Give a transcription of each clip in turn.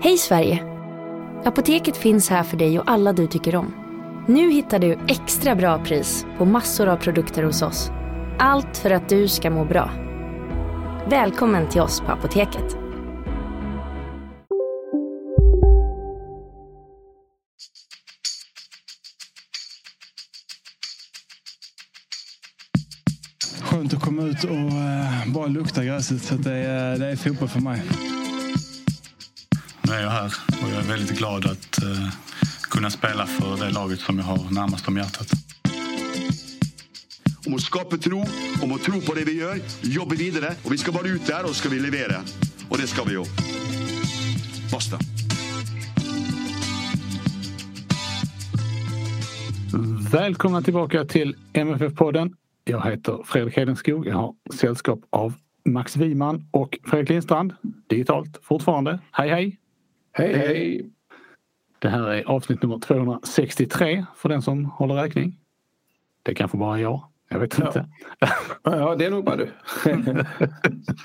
Hej Sverige! Apoteket finns här för dig och alla du tycker om. Nu hittar du extra bra pris på massor av produkter hos oss. Allt för att du ska må bra. Välkommen till oss på Apoteket. Skönt att komma ut och eh, bara lukta gräset. Så det, är, det är fotboll för mig. Är jag här och jag är väldigt glad att uh, kunna spela för det laget som jag har närmast om hjärtat. Om att skapa tro, om att tro på det vi gör, jobba vidare och vi ska bara ut där och ska vi leverera. Och det ska vi ju. Basta. Välkomna tillbaka till MFF-podden. Jag heter Fredrik Hedenskog. Jag har sällskap av Max Wiman och Fredrik Lindstrand. Digitalt fortfarande. Hej hej! Hej hej! Det här är avsnitt nummer 263 för den som håller räkning. Det är kanske bara jag. Jag vet Ja. inte. Ja, det är nog bara du.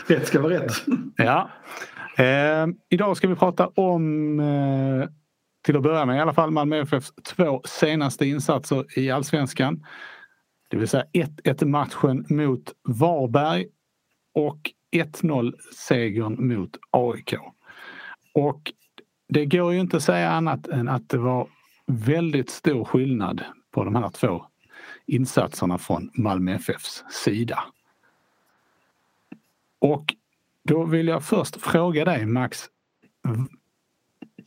Rätt ska vara rätt. Ja. Eh, idag ska vi prata om, eh, till att börja med i alla fall, Malmö FFs två senaste insatser i Allsvenskan. Det vill säga 1-1 matchen mot Varberg och 1-0 segern mot AIK. Och det går ju inte att säga annat än att det var väldigt stor skillnad på de här två insatserna från Malmö FFs sida. Och då vill jag först fråga dig Max.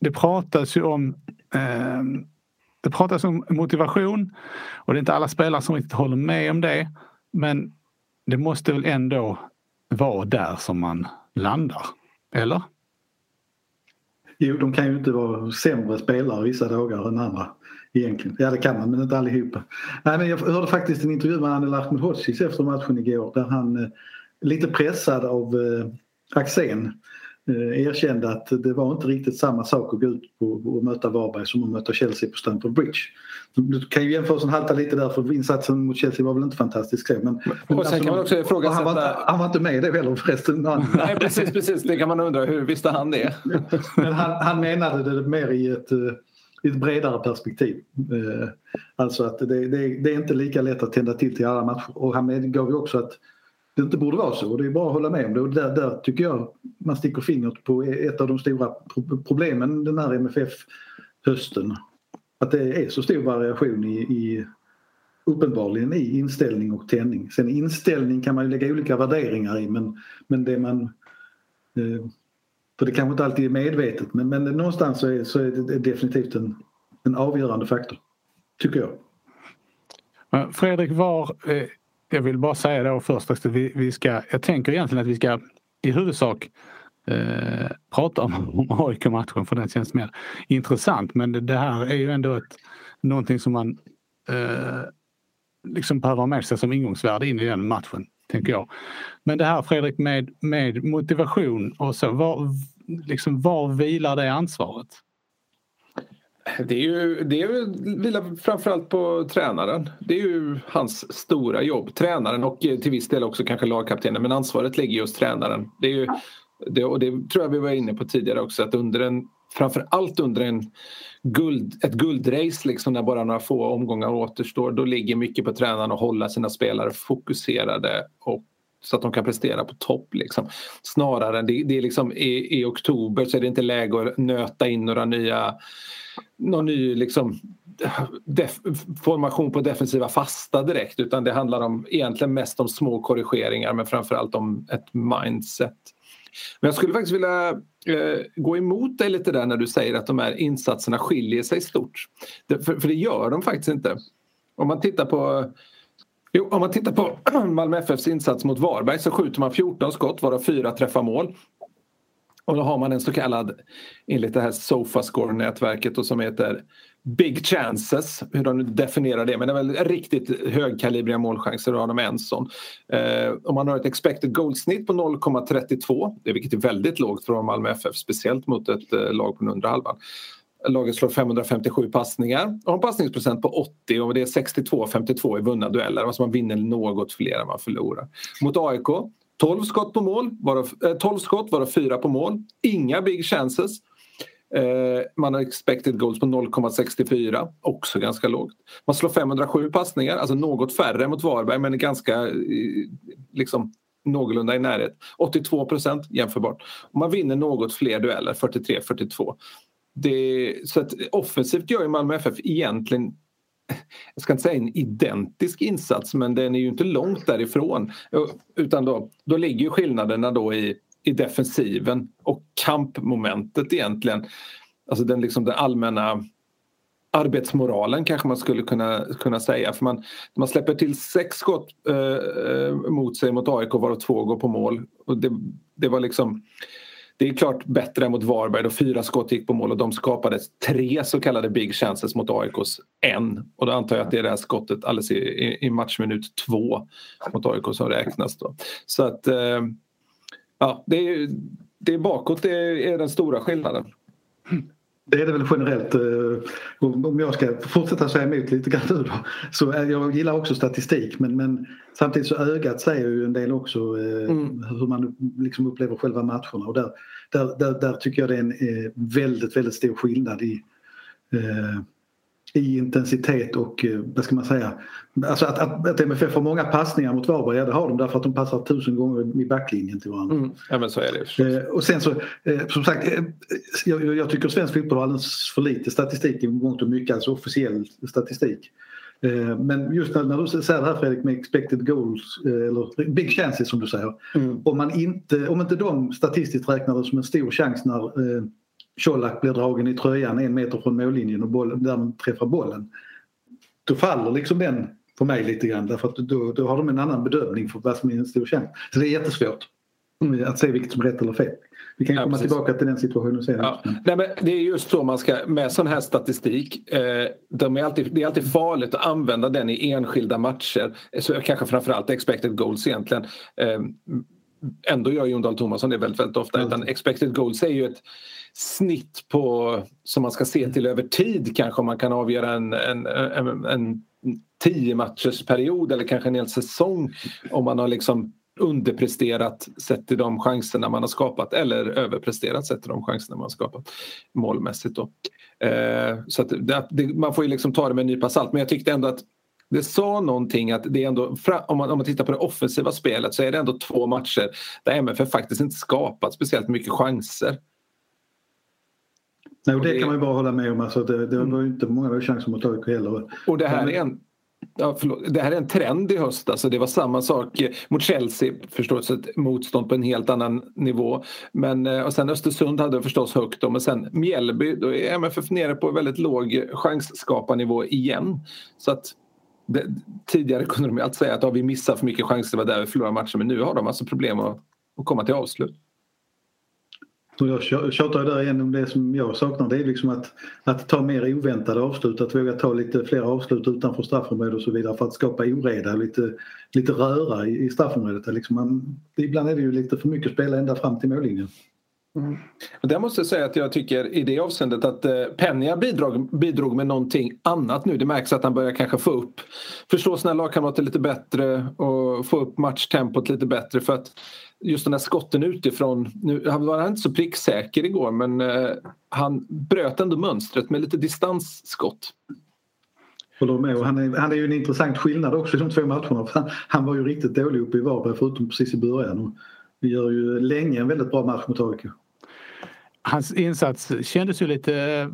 Det pratas ju om eh, det pratas om motivation och det är inte alla spelare som riktigt håller med om det. Men det måste väl ändå vara där som man landar? Eller? Jo, de kan ju inte vara sämre spelare vissa dagar än andra. Egentligen. Ja, det kan man, men inte allihopa. Nej, men jag hörde faktiskt en intervju med Anel Ahmedhodzic efter matchen igår där han eh, lite pressad av eh, Axén erkände att det var inte riktigt samma sak att gå ut och möta Varberg som att möta Chelsea på Stamford Bridge. Du kan ju jämförelsen halta lite där för insatsen mot Chelsea var väl inte fantastisk men, men Och sen kan man också och han, var inte, ifrågasätta... han var inte med i det heller förresten. Nej, precis, precis. Det kan man undra. Hur visste han det? Men han, han menade det mer i ett, eh, i ett bredare perspektiv. Eh, Alltså att det, det, det är inte lika lätt att tända till till alla matcher. Och han medgav ju också att det inte borde vara så. Och det är bara att hålla med om det. Och där, där tycker jag man sticker fingret på ett av de stora problemen den här MFF-hösten. Att det är så stor variation i, i uppenbarligen i inställning och tändning. Sen inställning kan man ju lägga olika värderingar i men, men det man eh, för det kanske inte alltid är medvetet men, men någonstans så är, så är det definitivt en, en avgörande faktor. Tycker jag. Fredrik, var, eh, jag vill bara säga då först att vi, vi ska, jag tänker egentligen att vi ska i huvudsak eh, prata om, om AIK-matchen för den känns mer intressant. Men det, det här är ju ändå ett, någonting som man eh, liksom behöver ha med sig som ingångsvärde in i den matchen, tänker jag. Men det här Fredrik med, med motivation och så, var, liksom, var vilar det ansvaret? Det är ju, det är ju, vilar framförallt på tränaren. Det är ju hans stora jobb. Tränaren och till viss del också kanske lagkaptenen. Men ansvaret ligger hos tränaren. Det är ju, det, och det tror jag vi var inne på tidigare också. Att under en, framför allt under en guld, ett guldrace liksom när bara några få omgångar återstår. Då ligger mycket på tränaren att hålla sina spelare fokuserade och så att de kan prestera på topp. Liksom. Snarare än det, det är liksom i, i oktober så är det inte läge att nöta in några nya någon ny liksom, def, formation på defensiva fasta direkt utan det handlar om egentligen mest om små korrigeringar men framförallt om ett mindset. Men jag skulle faktiskt vilja eh, gå emot dig lite där när du säger att de här insatserna skiljer sig stort. Det, för, för det gör de faktiskt inte. Om man tittar på Jo, om man tittar på Malmö FFs insats mot Varberg så skjuter man 14 skott varav fyra träffar mål. Och då har man en så kallad, enligt det här Sofascore-nätverket och som heter Big Chances, hur de nu definierar det, men det är väl riktigt högkalibriga målchanser, då har de en sån. Eh, om man har ett expected goal-snitt på 0,32, vilket är väldigt lågt från Malmö FF, speciellt mot ett eh, lag på den undre halvan. Laget slår 557 passningar och har en passningsprocent på 80 och det är 62-52 i vunna dueller. Alltså man vinner något fler än man förlorar. Mot AIK 12 skott på mål, varav, eh, 12 skott varav 4 på mål. Inga big chances. Eh, man har expected goals på 0,64, också ganska lågt. Man slår 507 passningar, alltså något färre mot Varberg men ganska eh, liksom, någorlunda i närhet. 82 procent jämförbart. Man vinner något fler dueller, 43-42 så att offensivt gör ju Malmö FF egentligen jag ska inte säga en identisk insats men den är ju inte långt därifrån. Utan då, då ligger ju skillnaderna då i, i defensiven och kampmomentet egentligen. Alltså den, liksom den allmänna arbetsmoralen kanske man skulle kunna, kunna säga. För man, man släpper till sex skott eh, eh mot sig mot AIK varav två går på mål. Och det, det var liksom det är klart bättre än mot Varberg då fyra skott gick på mål och de skapade tre så kallade big chances mot AIKs en. Och då antar jag att det är det här skottet alldeles i, i, i matchminut två mot AIK som räknas. Då. Så att eh, ja, det är, det är bakåt det är den stora skillnaden. Det är det väl generellt. Eh, om jag ska fortsätta säga emot lite grann nu då. Så jag gillar också statistik men, men samtidigt så ögat säger ju en del också eh, mm. hur man liksom upplever själva matcherna och där, där, där, där tycker jag det är en eh, väldigt, väldigt stor skillnad i i intensitet och eh, vad ska man säga, alltså att, att, att MFF har många passningar mot Varberg, ja det har de därför att de passar tusen gånger i backlinjen till varandra. Mm. Ja men så är det eh, Och sen så, eh, som sagt, eh, jag, jag, tycker svensk fotboll har alldeles för lite statistik i mångt och mycket, alltså officiell statistik. Men just när, när, du säger det här Fredrik med expected goals eller big chances som du säger. Mm. Om, man inte, om inte de statistiskt räknar det som en stor chans när Colak blir dragen i tröjan en meter från mållinjen och bollen, där träffar bollen. Då faller liksom den för mig lite grann därför att då, då har de en annan bedömning för vad som är en stor chans. Så det är jättesvårt att se vilket som är rätt eller fel. Vi kan ja, komma precis. tillbaka till den situationen sen. Ja. Nej, men det är just så man ska, med sån här statistik, eh, de är alltid, det är alltid farligt att använda den i enskilda matcher. Så kanske framförallt expected goals egentligen. Eh, ändå gör Jon Dahl Tomasson det väldigt, väldigt ofta. Mm. Utan expected goals är ju ett snitt på, som man ska se till över tid kanske om man kan avgöra en, en, en, en tio matchers period eller kanske en hel säsong om man har liksom underpresterat sett till de chanserna man har skapat eller överpresterat sett till de chanserna man har skapat målmässigt. Då. Eh, så det, det, man får ju liksom ta det med en nypa salt men jag tyckte ändå att det sa någonting att det är ändå, om man, om man tittar på det offensiva spelet så är det ändå två matcher där MFF faktiskt inte skapat speciellt mycket chanser. Nej, och det, kan man ju bara hålla med om. Alltså det, det var ju inte många chanser mot AIK heller. Och det här är en Ja, det här är en trend i höst. Alltså det var samma sak mot Chelsea, förstås ett motstånd på en helt annan nivå. Men, eh, och sen Östersund hade förstås högt då, men sen Mjällby, då är MFF nere på väldigt låg chansskaparnivå igen. Så att det, tidigare kunde de alltid säga att ja, vi missar för mycket chanser, det var där vi förlorade matchen. Men nu har de alltså problem att, att komma till avslut. jag tjatar där igen om det som jag saknar det är liksom att, att ta mer oväntade avslut, att våga ta lite fler avslut utanför straffområdet och så vidare för att skapa oreda, lite, lite röra i, i straffområdet. Liksom man, ibland är det ju lite för mycket spela ända fram till mållinjen. Mm. Där måste jag säga att jag tycker i det avseendet att eh, Penja bidrog, bidrog med någonting annat nu. Det märks att han börjar kanske få upp, förstå sina lagkamrater lite bättre och få upp matchtempot lite bättre för att just den här skotten utifrån, nu, han var inte så pricksäker igår men eh, han bröt ändå mönstret med lite distansskott. Håller med. Och han, är, han är ju en intressant skillnad också i de två matcherna. Han, han var ju riktigt dålig uppe i Varberg förutom precis i början. Och vi gör ju länge en väldigt bra match mot AIK hans insats kändes ju lite,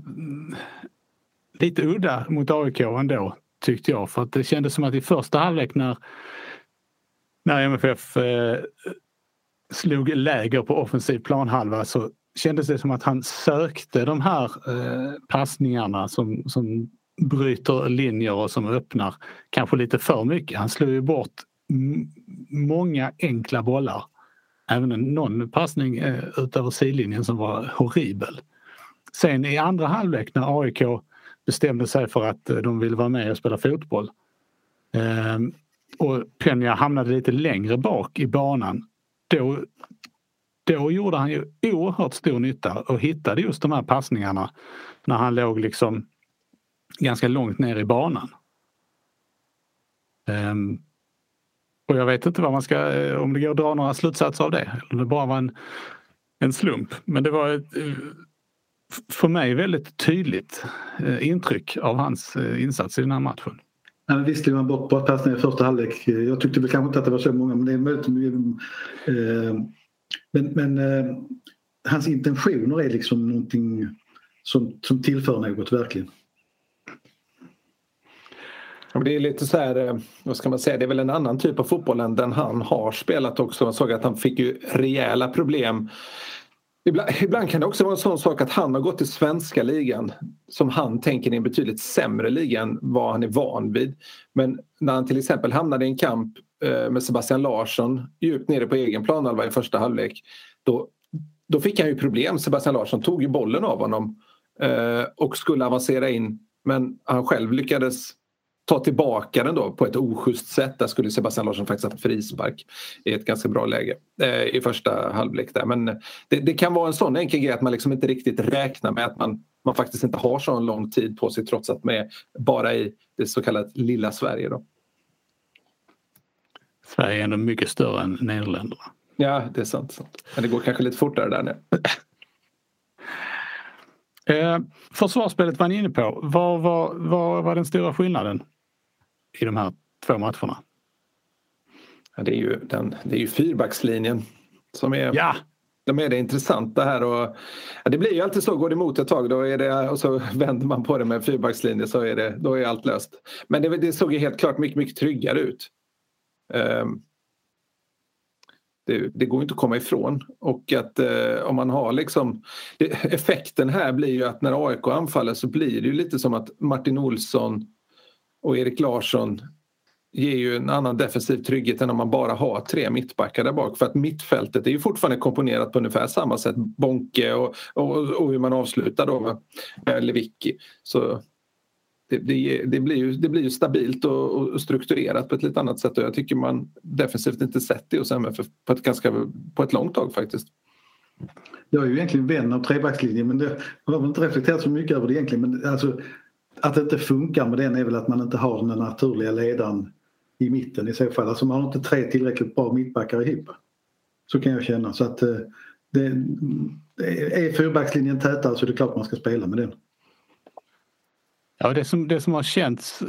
lite udda mot AIK ändå tyckte jag. För att det kändes som att i första halvlek när, när MFF eh, slog läger på offensiv planhalva så kändes det som att han sökte de här eh, passningarna som, som bryter linjer och som öppnar kanske lite för mycket. Han slog ju bort många enkla bollar även någon passning eh, utöver sidlinjen som var horribel. Sen i andra halvlek när AIK bestämde sig för att eh, de ville vara med och spela fotboll eh, och Penja hamnade lite längre bak i banan. Då, då gjorde han ju oerhört stor nytta och hittade just de här passningarna när han låg liksom ganska långt ner i banan. Um, och jag vet inte vad man ska, eh, om det går att dra några slutsatser av det. Eller det bara var en, en slump. Men det var ett, eh, för mig väldigt tydligt eh, intryck av hans insats i den här matchen. Ja, visst tog han bort bra i första halvlek. Jag tyckte väl kanske inte att det var så många men det är möjligt. Men, men hans intentioner är liksom någonting som, som tillför något verkligen. Det är lite så här, eh, vad ska man säga, det är väl en annan typ av fotboll än den han har spelat också. Man såg att han fick ju rejäla problem. Ibland, ibland kan det också vara en sån sak att han har gått till svenska ligan som han tänker är en betydligt sämre liga än vad han är van vid. Men när han till exempel hamnade i en kamp eh, med Sebastian Larsson djupt nere på egen planhalva i första halvlek då, då fick han ju problem. Sebastian Larsson tog ju bollen av honom eh, och skulle avancera in men han själv lyckades ta tillbaka den då på ett oschysst sätt. Där skulle Sebastian Larsson faktiskt haft frispark i ett ganska bra läge eh, i första halvlek. Där. Men det, det, kan vara en sån enkel grej att man liksom inte riktigt räknar med att man, man faktiskt inte har så lång tid på sig trots att man är bara i det så kallade lilla Sverige. Då. Sverige är ändå mycket större än Nederländerna. Ja, det är sant. sant. Men det går kanske lite fortare där nu. Eh, försvarsspelet var ni inne på. Vad var, vad var den stora skillnaden i de här två matcherna? Ja, det, är ju den, det är ju fyrbackslinjen som är, ja. de är det intressanta här. Och, ja, det blir ju alltid så, går det emot ett tag då är det, och så vänder man på det med fyrbackslinje så är det, då är allt löst. Men det, det såg ju helt klart mycket, mycket tryggare ut. Um, det, det, går inte att komma ifrån. Och att eh, om man har liksom... Det, effekten här blir ju att när AIK anfaller så blir det ju lite som att Martin Olsson och Erik Larsson ger ju en annan defensiv trygghet än om man bara har tre mittbackar där bak. För att mittfältet är ju fortfarande komponerat på ungefär samma sätt. Bonke och, och, och hur man avslutar då med eh, Lewicki. Så det, det, det, blir ju, det blir ju stabilt och, och, strukturerat på ett lite annat sätt och jag tycker man defensivt inte sett det hos MFF på ett, ganska, på ett långt tag faktiskt. Jag är ju egentligen vän av trebackslinjen men det, jag har inte reflekterat så mycket över det egentligen men alltså, att det inte funkar med den är väl att man inte har den naturliga ledaren i mitten i så fall. Alltså man har inte tre tillräckligt bra mittbackar ihop. Så kan jag känna så att eh, det, är fyrbackslinjen tätare så är det klart man ska spela med den. Ja, det som, det som har känts eh,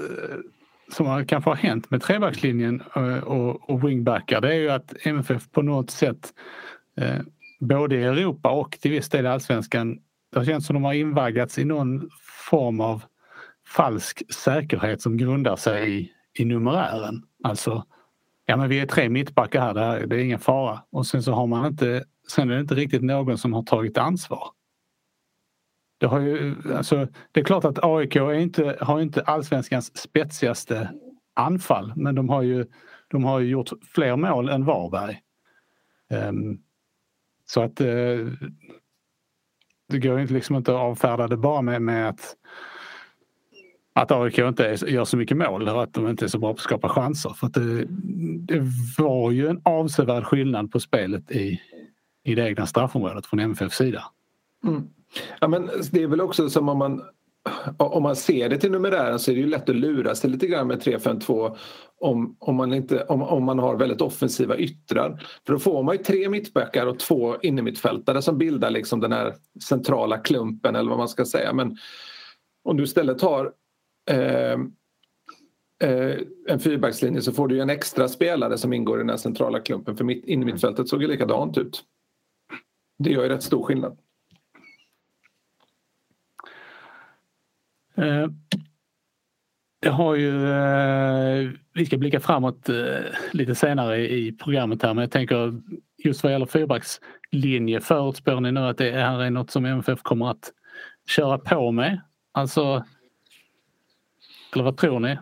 som kanske har hänt med trebackslinjen eh, och, och wingbackar det är ju att MFF på något sätt eh, både i Europa och till viss del i allsvenskan det har känts som de har invaggats i någon form av falsk säkerhet som grundar sig i, i numerären. Alltså, ja men vi är tre mittbackar här, det, här, det är ingen fara. Och sen så har man inte, sen är det inte riktigt någon som har tagit ansvar. Det, har ju, alltså, det är klart att AIK är inte, har inte allsvenskans spetsigaste anfall men de har ju, de har ju gjort fler mål än Varberg. Um, så att uh, det går inte liksom inte att avfärda det bara med, med att att AIK inte gör så mycket mål och att de inte är så bra på att skapa chanser. För att det, det var ju en avsevärd skillnad på spelet i, i det egna straffområdet från MFFs sida. Mm. Ja, men det är väl också som om man om man ser det till numerären så är det ju lätt att lura sig lite grann med 3-5-2 om, om, man inte, om, om man har väldigt offensiva yttrar. För då får man ju tre mittbackar och två innermittfältare som bildar liksom den här centrala klumpen eller vad man ska säga. Men om du istället har eh, eh, en fyrbackslinje så får du en extra spelare som ingår i den här centrala klumpen för mitt, innermittfältet såg ju likadant ut. Det gör ju rätt stor skillnad. Eh, det har ju, eh, vi ska blicka framåt eh, lite senare i programmet här men jag tänker just vad gäller fyrbackslinje förutspår ni nu att det här är något som MFF kommer att köra på med? Alltså, eller vad tror ni?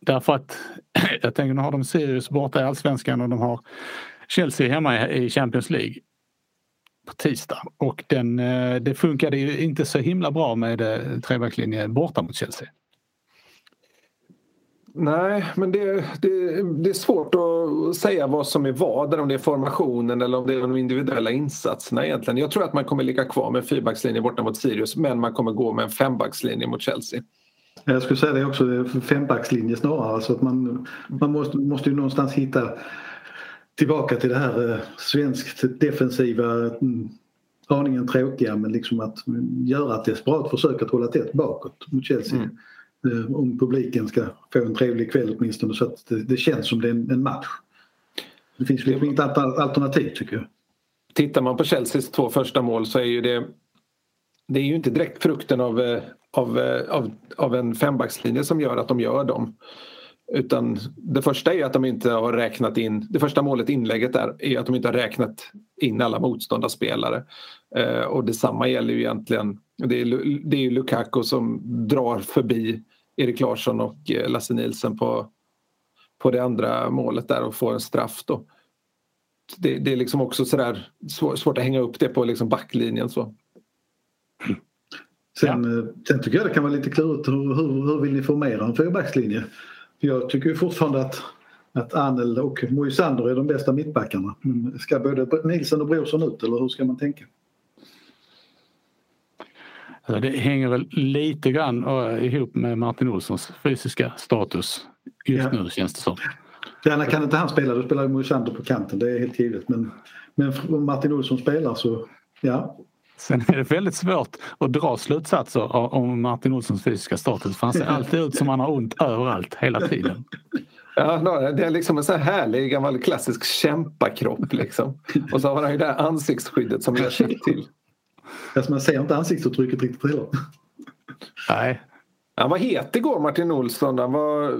Därför att jag tänker nu har de Sirius borta i Allsvenskan och de har Chelsea hemma i Champions League på tisdag och den, eh, det funkade ju inte så himla bra med eh, trebackslinje borta mot Chelsea. Nej, men det, det, det, är svårt att säga vad som är vad, om det är formationen eller om det är de individuella insatserna egentligen. Jag tror att man kommer ligga kvar med fyrbackslinje borta mot Sirius men man kommer gå med en fembackslinje mot Chelsea. Jag skulle säga det också, fembackslinje snarare. Alltså att man, man måste, måste ju någonstans hitta tillbaka till det här eh, svenskt defensiva mm, aningen tråkiga men liksom att göra ett desperat försök att hålla tätt bakåt mot Chelsea. Mm. Eh, om publiken ska få en trevlig kväll åtminstone så att det, det känns som det är en, en match. Det finns liksom inget alternativ tycker jag. Tittar man på Chelseas två första mål så är ju det det är ju inte direkt frukten av, eh, av, eh, av, av en fembackslinje som gör att de gör dem. Utan det första är att de inte har räknat in, det första målet inlägget där är att de inte har räknat in alla motståndarspelare. Eh, och detsamma gäller ju egentligen, det är, det är Lukaku som drar förbi Erik Larsson och eh, Lasse Nilsen på, på det andra målet där och får en straff då. Det, det är liksom också sådär svårt att hänga upp det på liksom backlinjen så. Sen, ja. Eh, sen tycker jag det kan vara lite klurigt hur, hur, hur vill ni formera en fyrbackslinje? Jag tycker fortfarande att, att Anel och Moisander är de bästa mittbackarna. Ska både Nilsen och Brorsson ut eller hur ska man tänka? Det hänger väl lite grann ihop med Martin Olssons fysiska status just ja. nu känns det som. Gärna kan inte han spela, då spelar Moisander på kanten, det är helt givet. Men, men om Martin Olsson spelar så ja, Sen är det väldigt svårt att dra slutsatser om Martin Olssons fysiska status för han ser alltid ut som han har ont överallt hela tiden. Ja, det är liksom en sån här härlig gammal klassisk kämpakropp liksom. Och så har han ju det här ansiktsskyddet som jag känner till. Alltså man ser inte ansiktsuttrycket riktigt heller. Nej, han var het igår Martin Olsson. Han var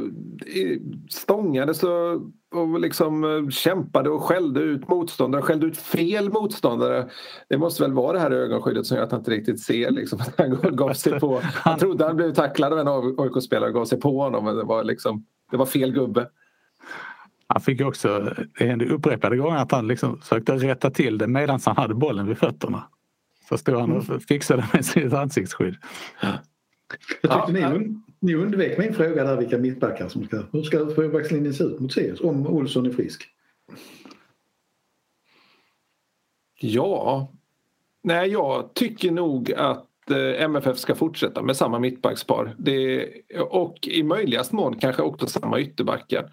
stångades och, och liksom eh, kämpade och skällde ut motståndare. Skällde ut fel motståndare. Det måste väl vara det här ögonskyddet som gör att han inte riktigt ser. Liksom, att han gav sig på. Han trodde han blev tacklad av en AIK-spelare och gav sig på honom. Men det var, liksom, det var fel gubbe. Han fick också, det hände upprepade gånger att han liksom sökte rätta till det medan han hade bollen vid fötterna. Så stod han och fixade med sitt ansiktsskydd. Jag tyckte ja, ni, ni undvek min fråga där vilka mittbackar som ska... Hur ska fyrbackslinjen se ut mot Sirius om Olsson är frisk? Ja, nej jag tycker nog att eh, MFF ska fortsätta med samma mittbackspar. Det, och i möjligast mån kanske också samma ytterbackar.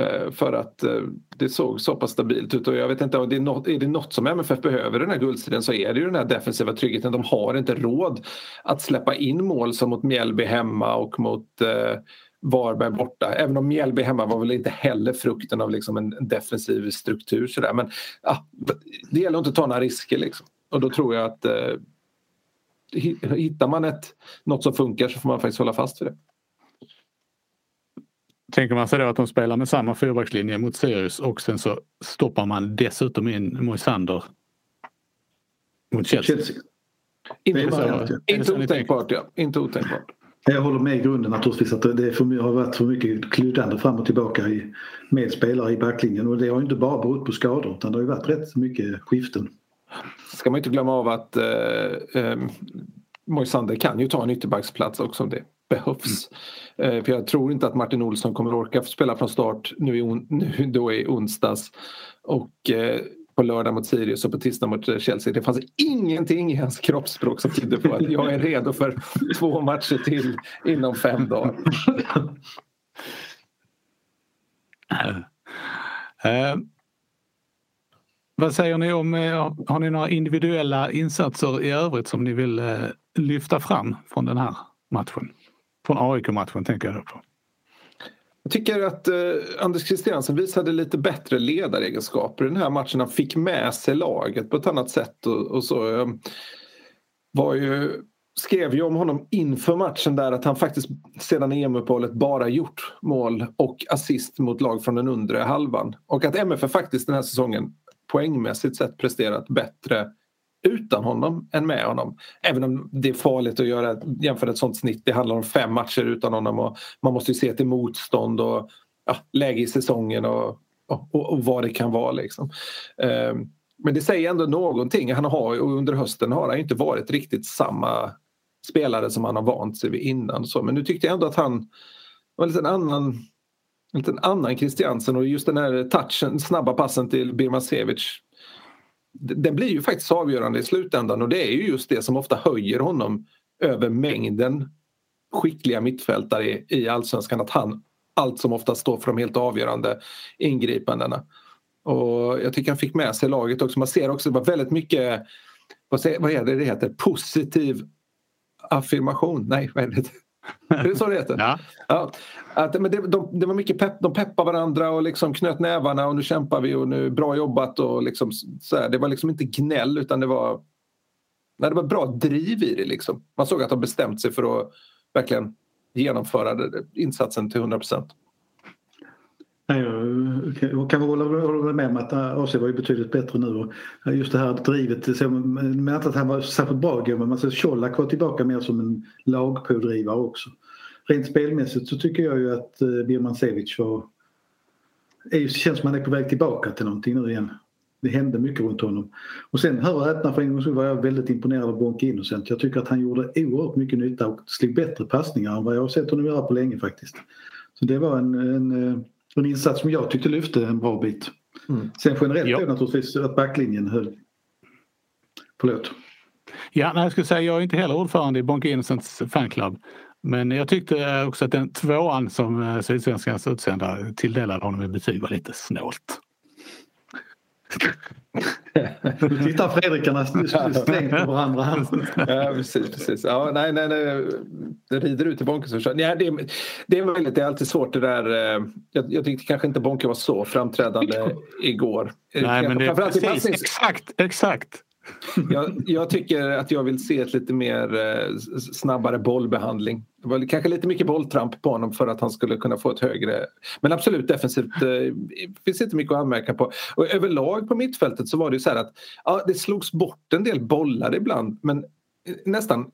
Eh, för att eh, det såg så pass stabilt ut och jag vet inte om det är något, är det något som MFF behöver den här guldstriden så är det ju den här defensiva tryggheten. De har inte råd att släppa in mål som mot Mjällby hemma och mot eh, Varberg borta. Även om Mjällby hemma var väl inte heller frukten av liksom en, defensiv struktur sådär. Men ah, det gäller att inte ta några risker liksom. Och då tror jag att eh, hittar man ett, något som funkar så får man faktiskt hålla fast vid det. Tänker man sig då att de spelar med samma fyrbackslinje mot Sirius och sen så stoppar man dessutom in Moisander mot Chelsea. Chelsea. Inte, inte otänkbart, ja. Inte otänkbart. Jag håller med i grunden naturligtvis att det för, har varit för mycket kluddande fram och tillbaka i, med spelare i backlinjen och det har inte bara berott på skador utan det har varit rätt mycket skiften. Ska man inte glömma av att eh, eh, Moisander kan ju ta en ytterbacksplats också om det behövs. Mm. Eh, för jag tror inte att Martin Olsson kommer orka spela från start nu i, on, nu då i onsdags. Och eh, på lördag mot Sirius och på tisdag mot eh, Chelsea. Det fanns ingenting i hans kroppsspråk som tydde på att jag är redo för två matcher till inom fem dagar. Uh, vad säger ni om, har ni några individuella insatser i övrigt som ni vill lyfta fram från den här matchen? Från AIK-matchen tänker jag på. Jag tycker att eh, Anders Christiansen visade lite bättre ledaregenskaper i den här matchen. Han fick med sig laget på ett annat sätt och, och så. Eh, var ju, skrev ju om honom inför matchen där att han faktiskt sedan EM-uppehållet bara gjort mål och assist mot lag från den undre halvan. Och att MFF faktiskt den här säsongen poängmässigt sett presterat bättre utan honom än med honom. Även om det är farligt att göra, jämföra ett sånt snitt. Det handlar om fem matcher utan honom och man måste ju se till motstånd och ja, läge i säsongen och, och, och, vad det kan vara. Liksom. Um, men det säger ändå någonting. Han har, och under hösten har han inte varit riktigt samma spelare som han har vant sig vid innan. Så, men nu tyckte jag ändå att han var lite en annan en liten annan Christiansen och just den här touchen, snabba passen till Birmancevic den blir ju faktiskt avgörande i slutändan och det är ju just det som ofta höjer honom över mängden skickliga mittfältare i, allsvenskan. Att han allt som ofta står för de helt avgörande ingripandena. Och jag tycker han fick med sig laget också. Man ser också det var väldigt mycket, vad, säger, vad är det det heter, positiv affirmation? Nej, vad är det? Är det så det heter? Ja. Ja, att, men det, de, det var mycket pepp, de peppade varandra och liksom knöt nävarna och nu kämpar vi och nu bra jobbat och liksom så här, det var liksom inte gnäll utan det var nej, det var bra driv i det liksom. Man såg att de bestämt sig för att verkligen genomföra insatsen till 100 procent. Nej, jag kan hålla, hålla med om att ah, AC var ju betydligt bättre nu. Och just det här drivet, så, men inte att han var särskilt bra men man ser Colak var tillbaka mer som en lagpådrivare också. Rent spelmässigt så tycker jag ju att eh, Birman Sevic var, är, känns som han är på väg tillbaka till någonting nu igen. Det hände mycket runt honom. Och sen hör och häpna för en gång så var jag väldigt imponerad av Bonke Innocent. Jag tycker att han gjorde oerhört mycket nytta och slog bättre passningar än vad jag har sett honom göra på länge faktiskt. Så det var en, en eh, en insats som jag tyckte lyfte en bra bit. Mm. Sen generellt ja. naturligtvis att backlinjen höll. Förlåt. Ja, nej, jag skulle säga jag är inte heller ordförande i Bonke Innocents fanclub. Men jag tyckte också att den tvåan som eh, Sydsvenskans utsända tilldelade honom i betyg var lite snålt. Nu tittar Fredrikarna strängt på varandra. ja, precis. precis. Ja, nej, nej, nej. Det rider ut i Bonkes ja, det, det, är väldigt, det är alltid svårt det där. Eh, jag, jag tyckte kanske inte Bonke var så framträdande igår. Nej, men det är precis, exakt, exakt. Jag, jag, tycker att jag vill se ett lite mer eh, snabbare bollbehandling. Det var kanske lite mycket bolltramp på honom för att han skulle kunna få ett högre... Men absolut defensivt eh, finns inte mycket att anmärka på. Och överlag på mittfältet så var det så här att ja, det slogs bort en del bollar ibland men eh, nästan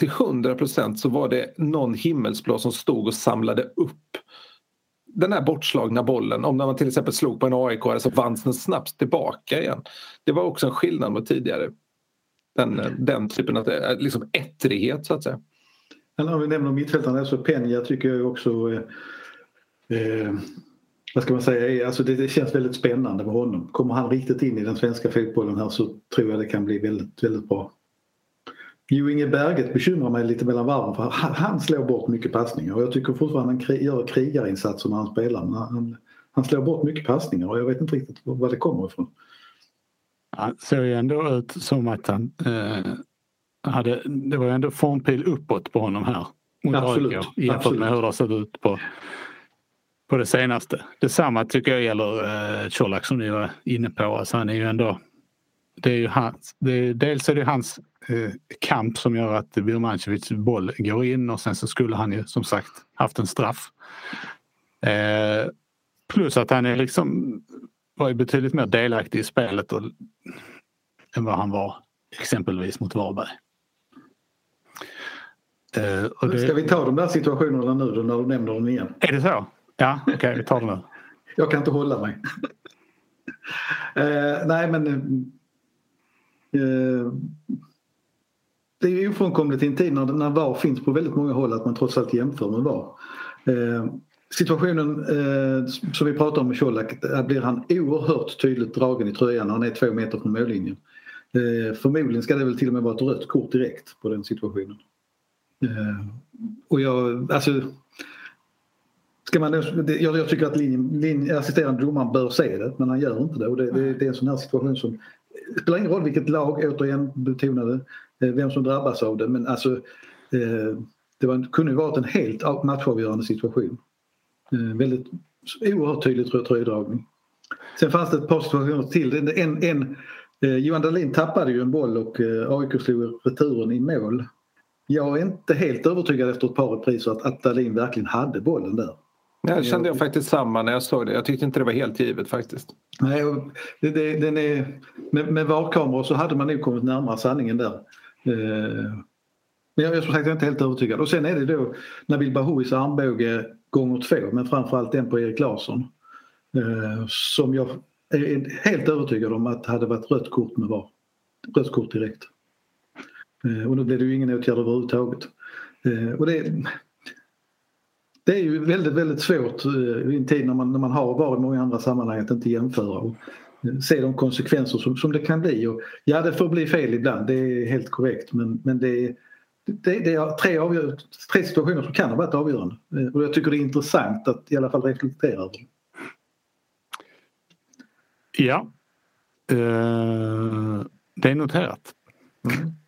till 100 procent så var det någon himmelsblå som stod och samlade upp den här bortslagna bollen, om när man till exempel slog på en aik så vanns den snabbt tillbaka igen. Det var också en skillnad mot tidigare. Den, den typen av liksom ettrighet så att säga. Men om vi nämner mittfältarna så Peña tycker jag också eh, eh, vad ska man säga, alltså det, det, känns väldigt spännande med honom. Kommer han riktigt in i den svenska fotbollen här så tror jag det kan bli väldigt, väldigt bra. Jo Inge Berget bekymrar mig lite mellan varven för han, han slår bort mycket passningar och jag tycker fortfarande han kri, gör krigarinsatser när han spelar. Men han, han slår bort mycket passningar och jag vet inte riktigt var det kommer ifrån. Han såg ju ändå ut som att han eh, hade, det var ändå formpil uppåt på honom här. Mot Absolut. AIK, jämfört Absolut. med hur det har sett ut på, på det senaste. Detsamma tycker jag gäller eh, Colak som ni var inne på. Alltså han är ju ändå det är ju hans, det är, dels är det hans eh, kamp som gör att Birmancevics boll går in och sen så skulle han ju som sagt haft en straff. Eh, plus att han är liksom var betydligt mer delaktig i spelet och, än vad han var exempelvis mot Varberg. Eh, det... Ska vi ta de där situationerna nu då när du nämner dem igen? Är det så? Ja, okej, okay, vi tar dem nu. Jag kan inte hålla mig. eh, nej men eh, det är ofrånkomligt i en tid när, när VAR finns på väldigt många håll att man trots allt jämför med VAR. Eh, situationen eh, som vi pratar om med Colak, där blir han oerhört tydligt dragen i tröjan när han är två meter från mållinjen. Eh, förmodligen ska det väl till och med vara ett rött kort direkt på den situationen. Eh, och jag, alltså Ska man, jag, jag tycker att linjen, linjen, assisterande domaren bör se det men han gör inte det och det, det, det är en sån här situation som det spelar ingen roll vilket lag, återigen betonade, eh, vem som drabbas av det men alltså eh, det var, kunde varit en helt matchavgörande situation. Eh, väldigt oerhört tydlig tröjdragning. Sen fanns det ett par situationer till. En, en, Johan Dahlin tappade ju en boll och AIK slog returen i mål. Jag är inte helt övertygad efter ett par repriser att, att Dahlin verkligen hade bollen där. Ja, kände jag faktiskt samma när jag såg det. Jag tyckte inte det var helt givet faktiskt. Nej, det, det, den är, med, med VAR-kameror så hade man nog kommit närmare sanningen där. Eh, men jag, som sagt, jag är inte helt övertygad. Och sen är det då Nabil Bahouis armbåge gånger två men framförallt den på Erik Larsson. Eh, som jag är helt övertygad om att hade varit rött kort med VAR. Rött kort direkt. Eh, och då blev det ju ingen åtgärd överhuvudtaget. Och det, det är ju väldigt, väldigt svårt eh, i en tid när man, när man har varit i många andra sammanhang att inte jämföra och eh, se de konsekvenser som, som det kan bli. Och, ja, det får bli fel ibland, det är helt korrekt men, men det, är, det, det är tre, avgör, tre situationer som kan ha varit avgörande. Eh, och jag tycker det är intressant att i alla fall reflektera över Ja. Uh, det är noterat. Mm.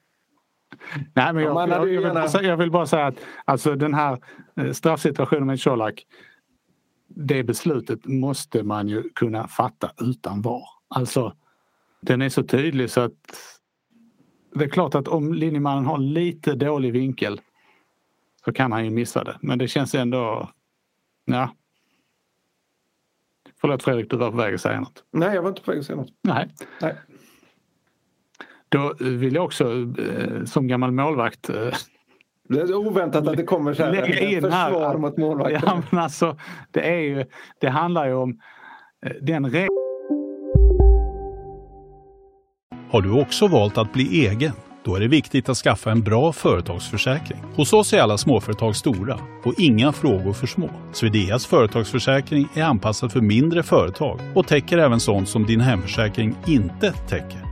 Nej, men jag, jag, jag, vill bara, jag, vill bara säga att alltså den här eh, straffsituationen med Colak det beslutet måste man ju kunna fatta utan VAR. Alltså, den är så tydlig så att det är klart att om linjemannen har lite dålig vinkel så kan han ju missa det. Men det känns ändå... Ja. Förlåt Fredrik, du var på väg att säga något. Nej, jag var inte på väg att säga något. Nej. Nej. Då vill jag också eh, som gammal målvakt eh, det är oväntat att det kommer så här lägga in försvar här. mot målvakten. Ja, men alltså, det, är ju, det handlar ju om eh, den regeln. Har du också valt att bli egen? Då är det viktigt att skaffa en bra företagsförsäkring. Hos oss är alla småföretag stora och inga frågor för små. Swedeas företagsförsäkring är anpassad för mindre företag och täcker även sånt som din hemförsäkring inte täcker.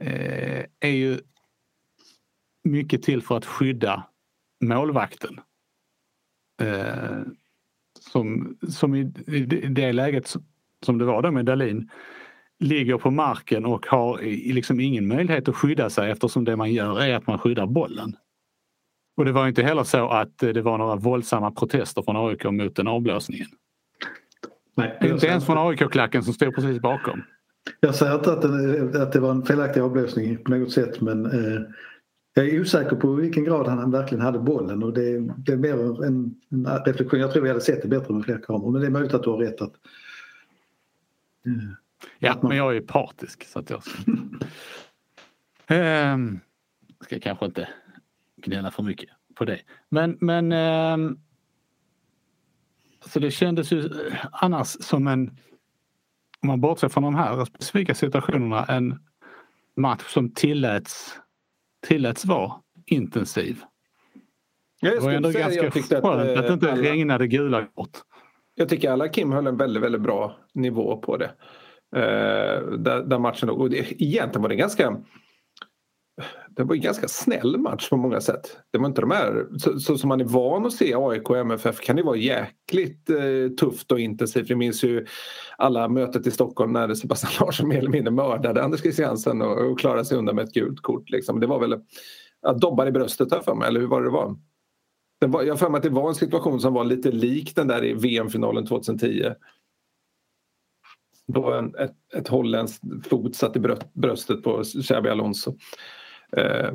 eh, är ju mycket till för att skydda målvakten. Eh, som, som i, i det läget som det var då med Dalin ligger på marken och har liksom ingen möjlighet att skydda sig eftersom det man gör är att man skyddar bollen. Och det var inte heller så att det var några våldsamma protester från AIK mot den avblåsningen. Nej, inte ens från AIK-klacken som stod precis bakom. Jag säger inte att det, att det var en felaktig avblåsning på något sätt men eh, jag är osäker på vilken grad han verkligen hade bollen och det, det är mer en, en, reflektion. Jag tror vi hade sett det bättre med fler kameror men det är möjligt att du har rätt. Att, uh, ja, att man... men jag är partisk så att jag ska, um, ska kanske inte gnälla för mycket på det. Men, men um, så det kändes ju annars som en, om man bortser från de här specifika situationerna, en match som tilläts tilläts vara intensiv. det var ändå säga, ganska skönt att, att det inte alla, regnade gula kort. Jag tycker alla Kim höll en väldigt, väldigt bra nivå på det. Uh, där, där, matchen, och det, egentligen var det ganska det var en ganska snäll match på många sätt. Det var inte de här, så, så som man är van att se AIK och MFF kan det vara jäkligt eh, tufft och intensivt. Vi minns ju alla mötet i Stockholm när Sebastian Larsson mer eller mindre mördade Anders Christiansen och, och klarade sig undan med ett gult kort. Liksom. Det var väl att dobbar i bröstet här för mig, eller hur var det det var? Det var jag har för mig att det var en situation som var lite lik den där i VM-finalen 2010 då en, ett, ett holländskt fot satt i bröstet på Xabi Alonso. Eh,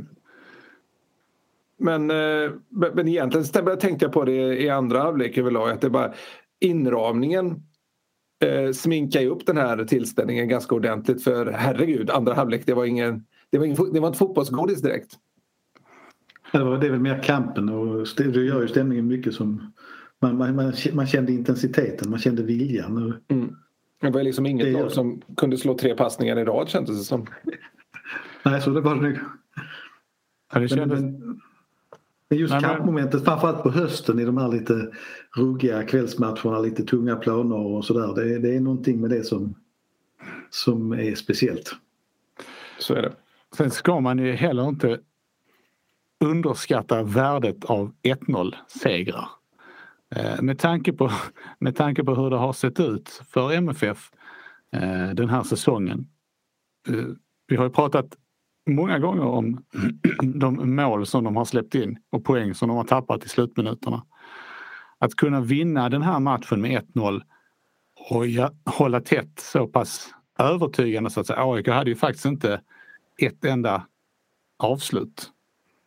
men, eh, men egentligen tänkte jag på det i andra halvlek överlag att det bara inramningen eh, sminkar ju upp den här tillställningen ganska ordentligt för herregud, andra halvlek det var ingen, det var, ingen, det var inte fotbollsgodis direkt. Det, var, det är väl mer kampen och det gör ju stämningen mycket som man, man, man, man kände intensiteten, man kände viljan. Mm. Det var liksom inget lag som kunde slå tre passningar i rad kändes det som. Nej, så det var det nog. Ja, det kändes... men, men just Nej, kampmomentet framförallt på hösten i de här lite ruggiga kvällsmatcherna, lite tunga planer och sådär. Det, det är någonting med det som, som är speciellt. Så är det. Sen ska man ju heller inte underskatta värdet av 1-0 segrar. Eh, med tanke, på, med tanke på hur det har sett ut för MFF eh, den här säsongen. Eh, vi har ju pratat många gånger om de mål som de har släppt in och poäng som de har tappat i slutminuterna. Att kunna vinna den här matchen med 1-0 och hålla tätt så pass övertygande så att säga. AIK hade ju faktiskt inte ett enda avslut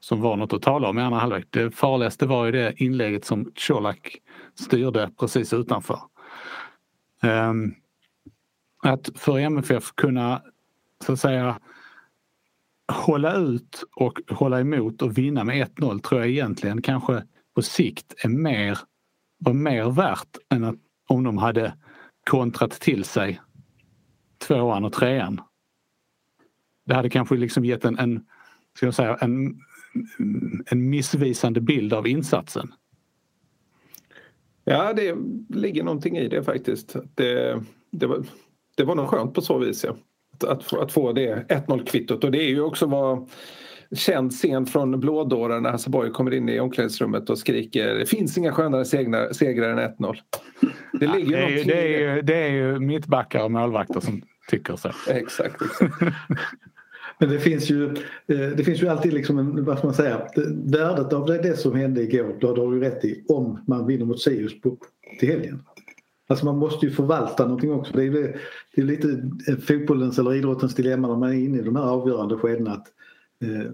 som var något att tala om i andra halvlek. Det farligaste var ju det inlägget som Colak styrde precis utanför. Ehm, att för MFF kunna så att säga hålla ut och hålla emot och vinna med 1-0 tror jag egentligen kanske på sikt är mer, var mer värt än att om de hade kontrat till sig tvåan och trean det hade kanske liksom gett en, en, ska jag säga, en, en missvisande bild av insatsen. Ja, det ligger någonting i det faktiskt. Det, det, var, det var nog skönt på så vis. Ja. Att, att, få, att få det 1-0 kvittot och det är ju också vad känd scen från blådårar när Hasse Borg kommer in i omklädningsrummet och skriker det finns inga skönare segrar, segrar än 1-0. Det, ja, det, är ju, det, är ju, det är ju mittbackar och målvakter som tycker så. Exakt. exakt. Men det finns ju, eh, det finns ju alltid liksom en, vad ska man säga, värdet av det som hände igår, då har du rätt i, om man vinner mot Sirius till helgen. Alltså man måste ju förvalta någonting också. Det är, det är lite fotbollens eller idrottens dilemma när man är inne i de här avgörande skedena att eh,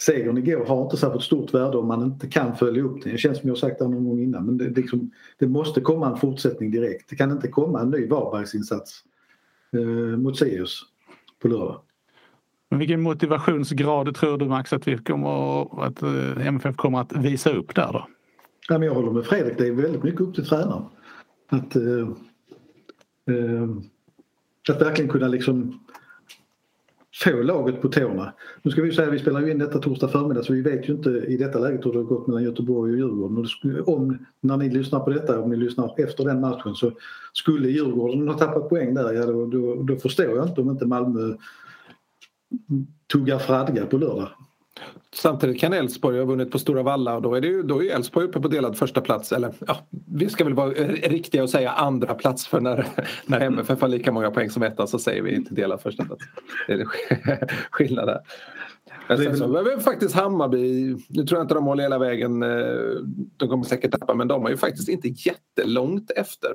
segern igår har inte särskilt stort värde om man inte kan följa upp det. Det känns som jag sagt det någon gång innan men det, liksom, det måste komma en fortsättning direkt. Det kan inte komma en ny Varbergsinsats eh, mot Sirius på lördag. Men vilken motivationsgrad tror du Max att, vi kommer, att eh, MFF kommer att visa upp där då? Ja, men jag håller med Fredrik, det är väldigt mycket upp till tränaren. Att, eh, eh, att verkligen kunna liksom få laget på tårna. Nu ska vi säga att vi spelar ju in detta torsdag förmiddag så vi vet ju inte i detta läget hur det har gått mellan Göteborg och Djurgården. Och om, när ni lyssnar på detta, om ni lyssnar efter den matchen så skulle Djurgården ha tappat poäng där, ja då, då, då förstår jag inte om inte Malmö tuggar fradga på lördag. Samtidigt kan Elfsborg ha vunnit på Stora Valla och då är, det ju, då är Elfsborg uppe på delad första plats eller ja, vi ska väl vara riktiga och säga andra plats för när, när MFF har lika många poäng som etta så säger vi inte delad första plats. Det är skillnad där. Men sen så men faktiskt Hammarby, nu tror jag inte de håller hela vägen, eh, de kommer säkert tappa men de har ju faktiskt inte jättelångt efter.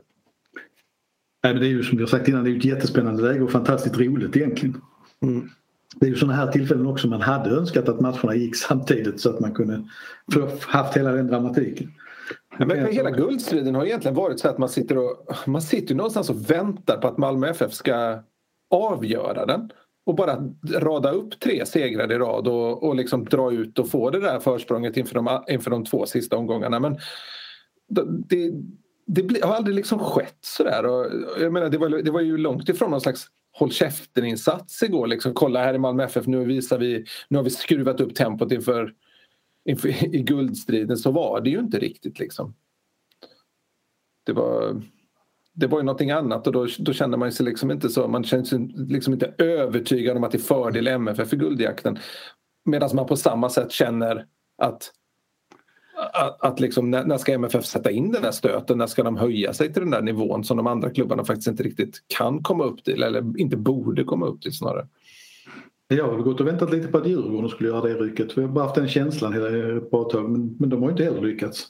Nej, men det är ju som vi har sagt innan, det är ett jättespännande läge och fantastiskt roligt egentligen. Mm det är ju sådana här tillfällen också man hade önskat att matcherna gick samtidigt så att man kunde haft hela den dramatiken. Men hela guldstriden har egentligen varit så att man sitter, och, man sitter någonstans och väntar på att Malmö FF ska avgöra den och bara rada upp tre segrar i rad och, och liksom dra ut och få det där försprånget inför de, inför de två sista omgångarna. Men det, det har aldrig liksom skett sådär. Och jag menar, det, var, det var ju långt ifrån någon slags håll käften-insats igår. Liksom, kolla här i Malmö FF, nu, visar vi, nu har vi skruvat upp tempot inför, inför i guldstriden. Så var det ju inte riktigt. Liksom. Det var, det var ju någonting annat och då, då kände man sig liksom inte så, man kände sig liksom inte övertygad om att det är fördel MFF i guldjakten. Medan man på samma sätt känner att att, att liksom, när, när, ska MFF sätta in den här stöten? När ska de höja sig till den där nivån som de andra klubbarna faktiskt inte riktigt kan komma upp till eller inte borde komma upp till snarare? Jag har gått och väntat lite på att Djurgården skulle göra det rycket. Vi har bara haft den känslan hela ett bra tag men, men de har inte heller lyckats.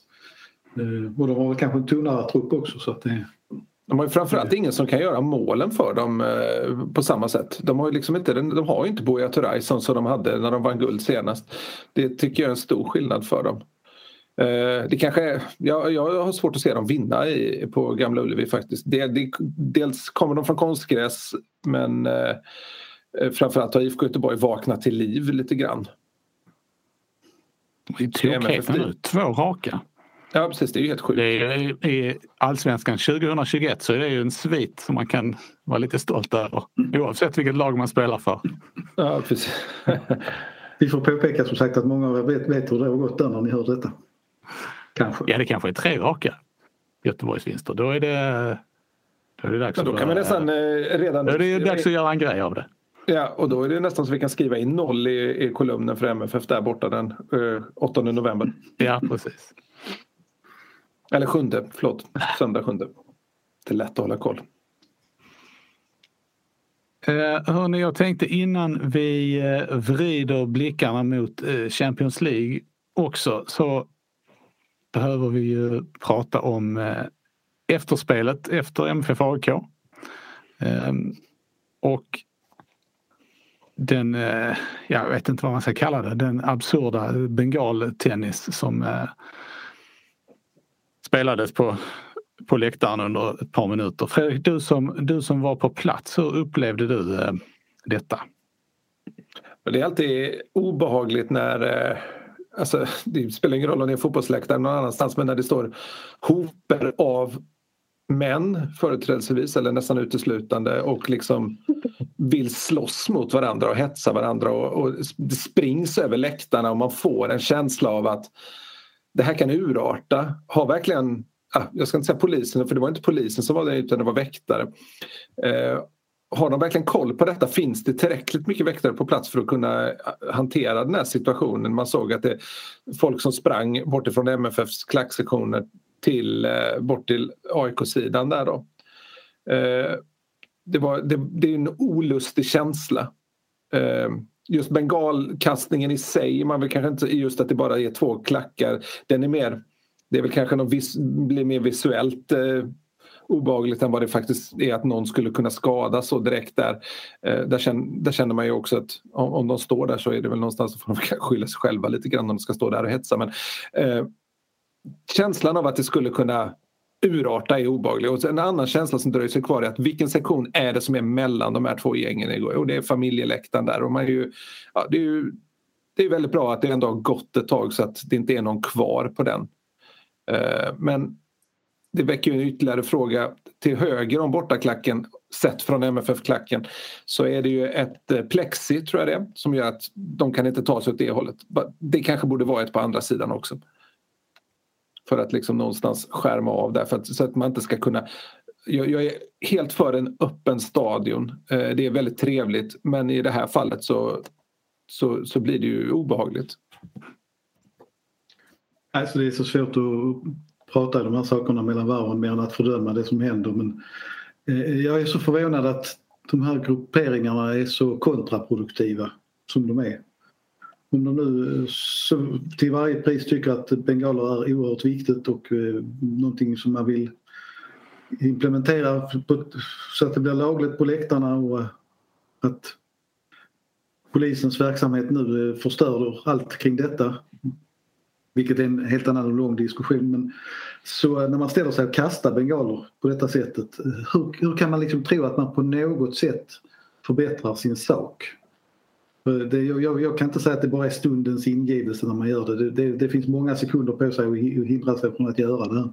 Eh, och de har väl kanske en tunnare trupp också så att det de har ju framförallt ingen som kan göra målen för dem eh, på samma sätt. De har ju liksom inte, de har inte Buya Turay som de hade när de vann guld senast. Det tycker jag är en stor skillnad för dem. Eh, det kanske, jag, jag har svårt att se dem vinna i, på Gamla Ullevi faktiskt. dels kommer de från konstgräs men eh, framförallt har IFK Göteborg vaknat till liv lite grann. Det är tokigt nu, två raka. Ja precis, det är ju helt sjukt. Det är, I Allsvenskan 2021 så är det ju en svit som man kan vara lite stolt över. Oavsett vilket lag man spelar för. Ja precis. Vi får påpeka som sagt att många av er vet, vet hur det har gått där när ni hör detta. Kanske. Ja, det kanske är tre raka Göteborgsvinster. Då är det, då är det dags, Men då kan man nästan, eh, redan... då är det dags att göra en grej av det. Ja, och då är det nästan så vi kan skriva in noll i, i kolumnen för MFF där borta den eh, 8 november. Ja, precis. Eller sjunde, förlåt. Söndag sjunde. Det är lätt att hålla koll. Eh, hörni, jag tänkte innan vi eh, vrider blickarna mot eh, Champions League också så behöver vi ju prata om eh, efterspelet efter MFF AIK. Ehm, och den, eh, jag vet inte vad man ska kalla det, den absurda bengaltennis som eh, spelades på, på läktaren under ett par minuter. Fredrik, du som, du som var på plats, hur upplevde du eh, detta? Det är alltid obehagligt när eh, Alltså, det spelar ingen roll om det är fotbollsläktaren någon annanstans men när det står hoper av män företrädesvis eller nästan uteslutande och liksom vill slåss mot varandra och hetsa varandra och, och det springs över läktarna och man får en känsla av att det här kan urarta. Har verkligen, jag ska inte säga polisen för det var inte polisen som var där utan det var väktare. Eh, har de verkligen koll på detta? Finns det tillräckligt mycket väktare på plats för att kunna eh, hantera den här situationen? Man såg att det folk som sprang bortifrån MFFs klacksektioner till, eh, bort till AIK-sidan där då. Eh, det, var, det, det är en olustig känsla. Just bengalkastningen i sig, man vill kanske inte just att det bara är två klackar. Den är mer, det är väl kanske något vis, blir mer visuellt obagligt obehagligt än vad det faktiskt är att någon skulle kunna skadas så direkt där. Eh, där, känner, där, känner, man ju också att om, om, de står där så är det väl någonstans så får de skylla sig själva lite grann om de ska stå där och hetsa. Men, eh, känslan av att det skulle kunna urarta är obehaglig. Och en annan känsla som dröjer sig kvar är att vilken sektion är det som är mellan de här två gängen igår? Och det är familjeläktaren där. Och man är ju, ja, det, är ju, det är väldigt bra att det ändå har gått ett tag så att det inte är någon kvar på den. Eh, men det väcker ju en ytterligare fråga. Till höger om bortaklacken, sett från MFF-klacken, så är det ju ett eh, plexi, tror jag det är, som gör att de kan inte ta sig åt det hållet. Det kanske borde vara ett på andra sidan också. För att liksom någonstans skärma av där, för att, så att man inte ska kunna jag, jag, är helt för en öppen stadion. Eh, det är väldigt trevligt men i det här fallet så, så, så blir det ju obehagligt. Alltså det är så svårt att prata i de här sakerna mellan varven mer än att fördöma det som händer. Men eh, jag är så förvånad att de här grupperingarna är så kontraproduktiva som de är. Om de nu eh, till varje pris tycker att bengaler är oerhört viktigt och eh, någonting som man vill implementera så att det blir lagligt på läktarna och att polisens verksamhet nu förstör allt kring detta vilket är en helt annan och lång diskussion. Men så när man ställer sig och kastar bengaler på detta sättet, hur, hur kan man liksom tro att man på något sätt förbättrar sin sak? Det, jag, jag, kan inte säga att det bara är stundens ingivelse när man gör det. Det, det, det finns många sekunder på sig att hindra sig från att göra det.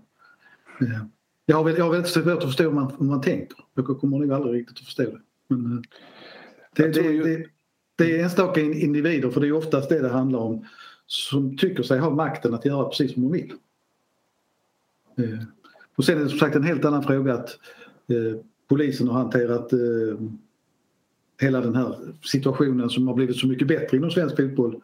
Eh, jag har, jag har väldigt svårt att förstå hur man, hur man tänker. Jag kommer nog aldrig riktigt att förstå det. Men eh, det, det, det, det är enstaka individer för det är oftast det det handlar om som tycker sig ha makten att göra precis som de vill. Eh, och sen är det som sagt en helt annan fråga att eh, polisen har hanterat eh, hela den här situationen som har blivit så mycket bättre inom svensk fotboll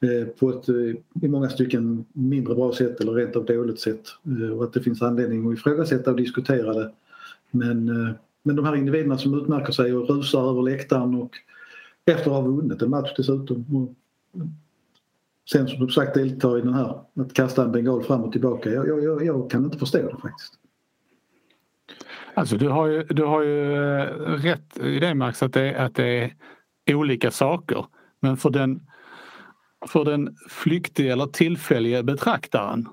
eh, på ett eh, i många stycken mindre bra sätt eller rent av dåligt sätt eh, och att det finns anledning att ifrågasätta och diskutera det. Men, men de här individerna som utmärker sig och rusar över läktaren och efter att ha vunnit en match dessutom sen som sagt delta i den här att kasta en bengal fram och tillbaka. Jag, jag, jag kan inte förstå det faktiskt. Alltså du har ju, du har ju eh, rätt i det Max att det, att det är olika saker. Men för den, för den flyktiga eller tillfälliga betraktaren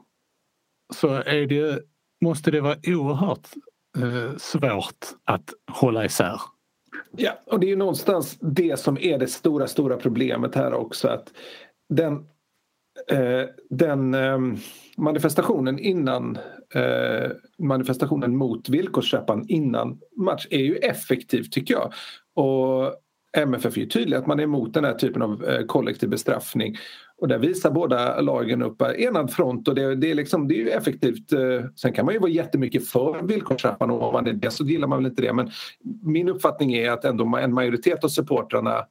så är det, måste det vara oerhört eh, svårt att hålla isär. Ja, och det är ju någonstans det som är det stora, stora problemet här också. att den Eh, den eh, manifestationen innan eh, manifestationen mot villkorsköparen innan match är ju effektiv tycker jag. Och MFF är ju tydliga att man är emot den här typen av eh, kollektiv bestraffning. Och där visar båda lagen upp enad front och det, det, är, liksom, det är ju effektivt. Eh. Sen kan man ju vara jättemycket för villkorstrappan och om man är det så gillar man väl inte det. Men min uppfattning är att ändå en majoritet av supportrarna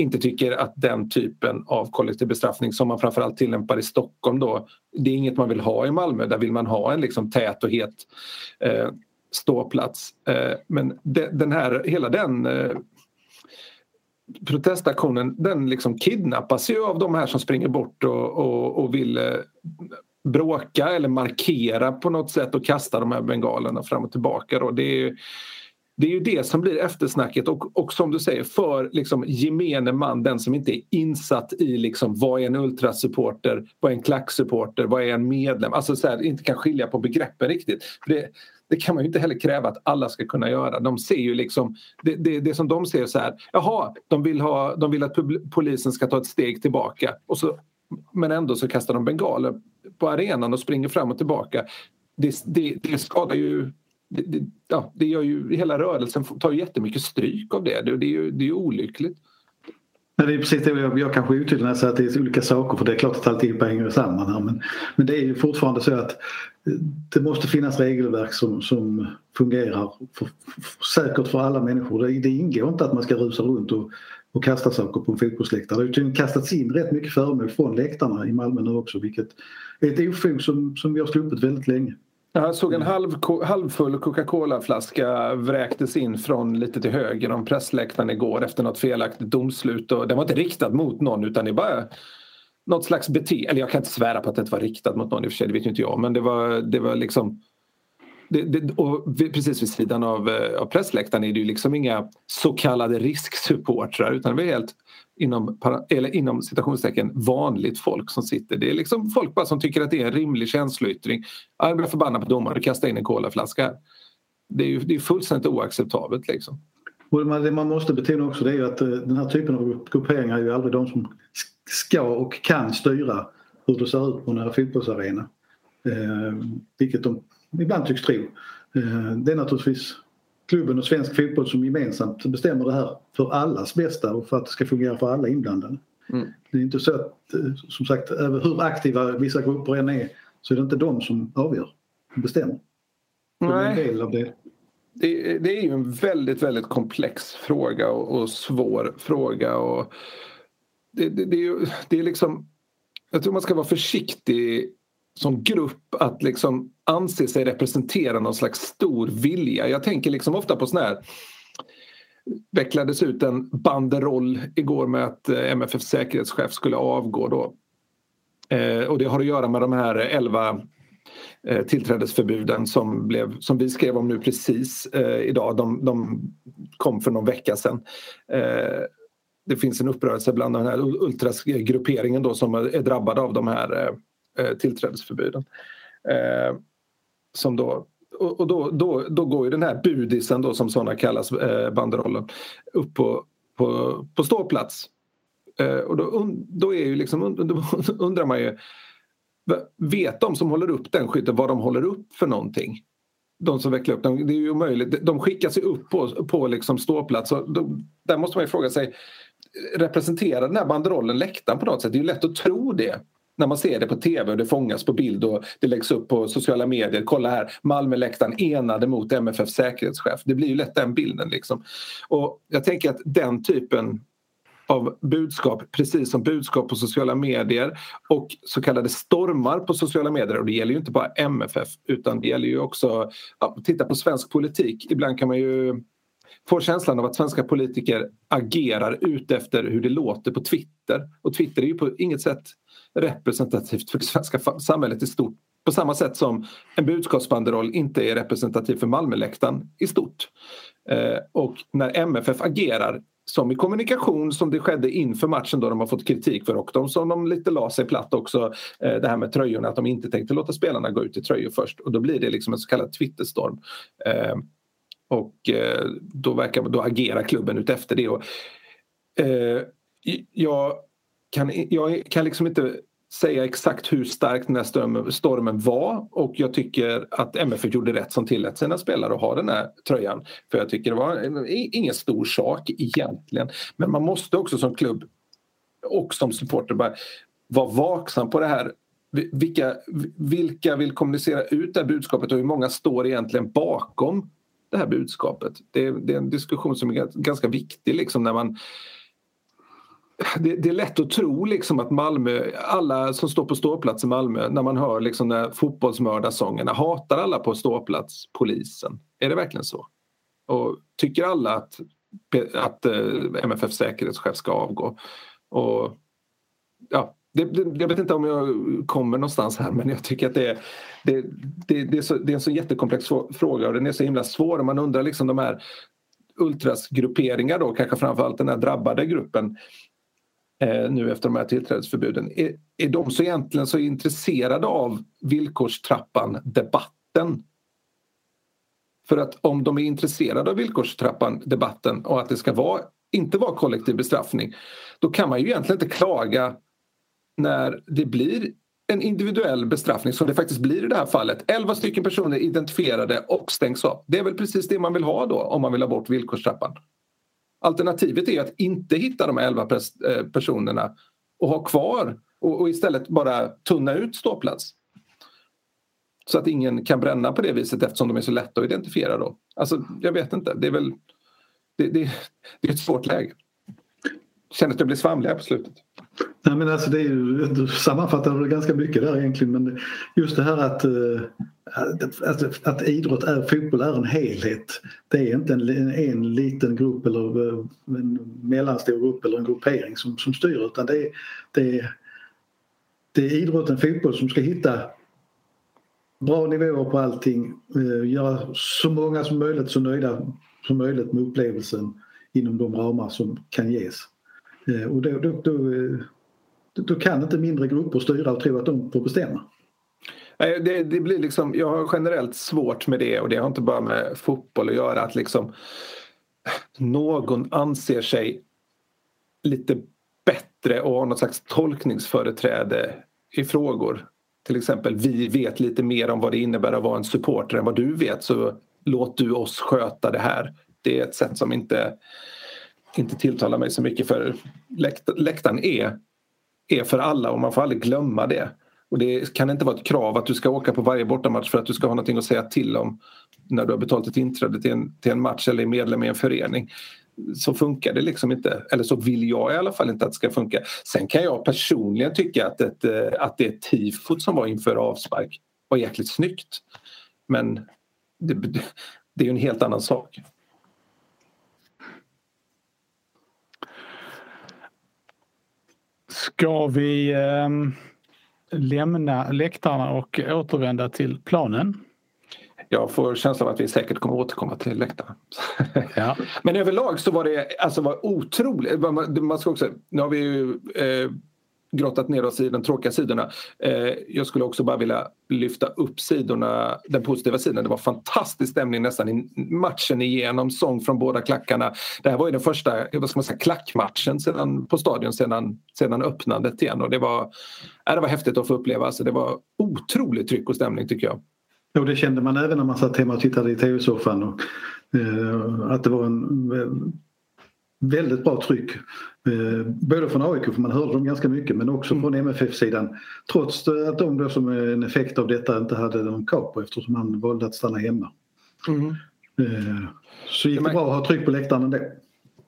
inte tycker att den typen av kollektiv bestraffning som man framförallt tillämpar i Stockholm då, det är inget man vill ha i Malmö. Där vill man ha en liksom tät och het eh, ståplats. Eh, men de, den här, hela den eh, protestaktionen den liksom kidnappas ju av de här som springer bort och, och, och vill eh, bråka eller markera på något sätt och kasta de här bengalerna fram och tillbaka. Då. Det är, det är ju det som blir eftersnacket och, och som du säger för liksom gemene man, den som inte är insatt i liksom, vad är en ultrasupporter, vad är en klacksupporter, vad är en medlem, alltså så här, inte kan skilja på begreppen riktigt. Det, det kan man ju inte heller kräva att alla ska kunna göra. De ser ju liksom, det, det, det som de ser så här, jaha, de vill, ha, de vill att polisen ska ta ett steg tillbaka och så, men ändå så kastar de bengaler på arenan och springer fram och tillbaka. Det, det, det skadar ju det, det, ja, det gör ju, hela rörelsen tar ju jättemycket stryk av det. Det, det är ju det är olyckligt. Nej, det är precis det jag, jag kanske är otydlig när jag säger att det är olika saker för det är klart att alltihopa hänger samman här men, men det är ju fortfarande så att eh, det måste finnas regelverk som, som fungerar för, för, säkert för alla människor. Det, det ingår inte att man ska rusa runt och, och kasta saker på en fotbollsläktare. Det har kastats in rätt mycket föremål från läktarna i Malmö nu också vilket är ett ofog som, som vi har sluppit väldigt länge. Jag såg en halv, halvfull Coca-Cola-flaska vräktes in från lite till höger om pressläktaren igår efter något felaktigt domslut. Och den var inte riktad mot någon utan det var något slags beteende. Eller jag kan inte svära på att det inte var riktat mot någon i och för sig, det vet inte jag. Men det var, det var liksom det, det, och precis vid sidan av, eh, av pressläktaren är det ju liksom inga så kallade risksupportrar utan det är helt inom, eller inom citationstecken vanligt folk som sitter. Det är liksom folk bara som tycker att det är en rimlig känsloyttring. Jag blir förbannad på domaren och kastar in en colaflaska. Det är ju det är fullständigt oacceptabelt liksom. Och det man måste betona också det är ju att eh, den här typen av grupperingar är ju aldrig de som ska och kan styra hur det ser ut på en fotbollsarena. Eh, vilket de ibland tycks tro. Eh, det är naturligtvis klubben och svensk fotboll som gemensamt bestämmer det här för allas bästa och för att det ska fungera för alla inblandade. Mm. Det är inte så att, eh, som sagt, hur aktiva vissa grupper än är så är det inte de som avgör, och bestämmer. Nej. Det är en del av det. Det, det, är ju en väldigt, väldigt komplex fråga och, och svår fråga. Och det, det, det, är det är liksom... Jag tror man ska vara försiktig som grupp att liksom anse sig representera någon slags stor vilja. Jag tänker liksom ofta på sån här vecklades ut en banderoll igår med att eh, MFF säkerhetschef skulle avgå då. Eh, och det har att göra med de här elva eh, tillträdesförbuden som, blev, som vi skrev om nu precis eh, idag. De, de, kom för någon vecka sedan. Eh, det finns en upprörelse bland den här ultrasgrupperingen då som är drabbad av de här eh, Eh, tillträdesförbuden. Eh, som då, och då, då, då går ju den här budisen då som sådana kallas, eh, banderollen, upp på, på, på ståplats. Eh, och då, då, är ju liksom, då undrar man ju Vet de som håller upp den skytten vad de håller upp för någonting? De som vecklar upp den, det är ju omöjligt. De skickas ju upp på, på liksom ståplats. Och då, där måste man ju fråga sig, representerar den här banderollen läktaren på något sätt? Det är ju lätt att tro det när man ser det på tv och det fångas på bild och det läggs upp på sociala medier. Kolla här, Malmöläktaren enade mot MFF säkerhetschef. Det blir ju lätt den bilden. Liksom. Och jag tänker att den typen av budskap, precis som budskap på sociala medier och så kallade stormar på sociala medier. Och det gäller ju inte bara MFF utan det gäller ju också, ja, titta på svensk politik. Ibland kan man ju få känslan av att svenska politiker agerar utefter hur det låter på Twitter. Och Twitter är ju på inget sätt representativt för det svenska samhället i stort. På samma sätt som en budskapsbanderoll inte är representativ för Malmöläktaren i stort. Eh, och när MFF agerar som i kommunikation som det skedde inför matchen då de har fått kritik för och de som de lite la sig platt också eh, det här med tröjorna att de inte tänkte låta spelarna gå ut i tröjor först och då blir det liksom en så kallad Twitterstorm. Eh, och eh, då, verkar, då agerar klubben ut efter det. Och, eh, jag kan, jag kan liksom inte säga exakt hur stark den här stormen, stormen var och jag tycker att MFF gjorde rätt som tillät sina spelare att ha den här tröjan. För jag tycker det var ingen stor sak egentligen. Men man måste också som klubb och som supporter bara vara vaksam på det här. Vilka, vilka vill kommunicera ut det här budskapet och hur många står egentligen bakom det här budskapet? Det är, det är en diskussion som är ganska viktig liksom när man det, det, är lätt att tro liksom att Malmö, alla som står på ståplats i Malmö när man hör liksom när fotbollsmördarsångerna, hatar alla på ståplats polisen? Är det verkligen så? Och tycker alla att, att eh, MFF säkerhetschef ska avgå? Och, ja, det, det, jag vet inte om jag kommer någonstans här men jag tycker att det är, det, det, det, är, så, det är en så jättekomplex fråga och den är så himla svår. Man undrar liksom de här ultrasgrupperingar då, kanske framförallt den här drabbade gruppen eh, nu efter de här tillträdesförbuden. Är, är de så egentligen så intresserade av villkorstrappan-debatten? För att om de är intresserade av villkorstrappan-debatten och att det ska vara, inte vara kollektiv bestraffning då kan man ju egentligen inte klaga när det blir en individuell bestraffning som det faktiskt blir i det här fallet. 11 stycken personer identifierade och stängs av. Det är väl precis det man vill ha då om man vill ha bort villkorstrappan. Alternativet är att inte hitta de 11 eh, personerna och ha kvar och, och istället bara tunna ut ståplats. Så att ingen kan bränna på det viset eftersom de är så lätta att identifiera då. Alltså, jag vet inte, det är väl det, det, det är ett svårt läge. Känner att jag blir svamlig här på slutet. Nej, men alltså det är ju, du sammanfattar väl ganska mycket där egentligen men just det här eh, att, att, att idrott är, fotboll är en helhet. Det är inte en, en liten grupp eller eh, en mellanstor grupp eller en gruppering som, som styr utan det är, det, är, det är idrotten fotboll som ska hitta bra nivåer på allting, eh, göra så många som möjligt så nöjda som möjligt med upplevelsen inom de ramar som kan ges. Eh, och då, då, då, eh, då kan inte mindre grupper styra och tro att de får bestämma. Det, det, blir liksom, jag har generellt svårt med det och det har inte bara med fotboll att göra. Att liksom någon anser sig lite bättre och har något slags tolkningsföreträde i frågor. Till exempel, vi vet lite mer om vad det innebär att vara en supporter än vad du vet så låt du oss sköta det här. Det är ett sätt som inte inte tilltalar mig så mycket för läkt läktaren är, är för alla och man får aldrig glömma det. Och det kan inte vara ett krav att du ska åka på varje bortamatch för att du ska ha någonting att säga till om när du har betalat ett inträde till en, till en match eller är medlem i en förening. Så funkar det liksom inte, eller så vill jag i alla fall inte att det ska funka. Sen kan jag personligen tycka att, ett, eh, att det tifot som var inför avspark var jäkligt snyggt. Men det, det är ju en helt annan sak. Ska vi eh, lämna läktarna och återvända till planen? Jag får känslan av att vi säkert kommer återkomma till läktarna. Ja. Men överlag så var det alltså var otroligt. Man ska också, nu har vi ju eh, grottat ner oss i de tråkiga sidorna. Eh, jag skulle också bara vilja lyfta upp sidorna, den positiva sidan. Det var fantastisk stämning nästan i matchen igenom, sång från båda klackarna. Det här var ju den första vad ska man säga, klackmatchen sedan, på stadion sedan, sedan öppnandet igen och det var, äh, det var häftigt att få uppleva. Alltså, det var otroligt tryck och stämning tycker jag. Jo, det kände man även när man satt hemma och tittade i tv-soffan. Eh, att det var en väldigt bra tryck. Eh, både från AIK, för man hörde dem ganska mycket, men också mm. från MFF-sidan. Trots att de då som en effekt av detta inte hade någon capo eftersom han valde att stanna hemma. Mm. Eh, så gick det bra att ha tryck på läktaren ändå.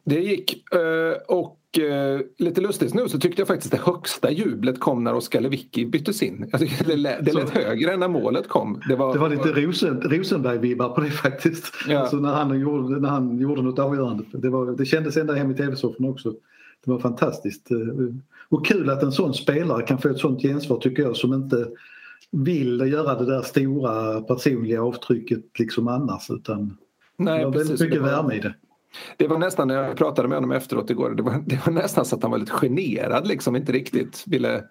Det gick eh, och eh, lite lustigt nu så tyckte jag faktiskt det högsta jublet kom när Oskar Lewicki byttes in. Alltså, det lät, det lät högre än när målet kom. Det var, det var lite Rosen, Rosenberg-vibbar på det faktiskt. Ja. Alltså när, han gjorde, när han gjorde något avgörande. Det, var, det kändes ända hem i tv-soffan också. Det var fantastiskt. Eh, och kul att en sån spelare kan få ett sånt gensvar tycker jag som inte vill göra det där stora personliga avtrycket liksom annars utan Nej, det var väldigt mycket värme i det. Det var nästan när jag pratade med honom efteråt igår, det var, det var nästan så att han var lite generad liksom, inte riktigt ville,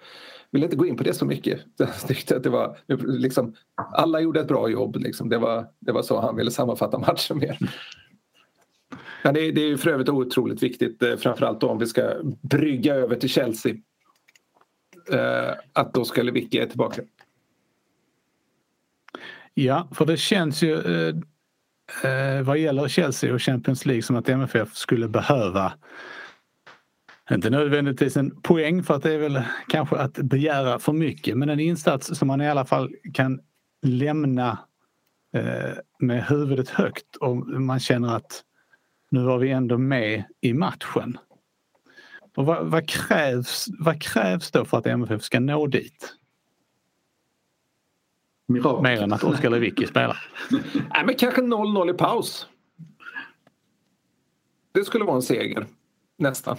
ville inte gå in på det så mycket. Jag tyckte att det var, liksom, alla gjorde ett bra jobb, liksom. det, var, det var så han ville sammanfatta matchen mer. Ja, det, det är ju för övrigt otroligt viktigt, eh, framförallt om vi ska brygga över till Chelsea. Eh, att då ska Lewicki är tillbaka. Ja, för det känns ju eh, eh, vad gäller Chelsea och Champions League som att MFF skulle behöva inte nödvändigtvis en poäng för att det är väl kanske att begära för mycket men en insats som man i alla fall kan lämna eh, med huvudet högt och man känner att nu var vi ändå med i matchen. Och vad, vad, krävs, vad krävs då för att MFF ska nå dit? Mirakel. Mer än att Oskar Lewicki spelar. Nej, men kanske 0-0 i paus. Det skulle vara en seger. Nästan.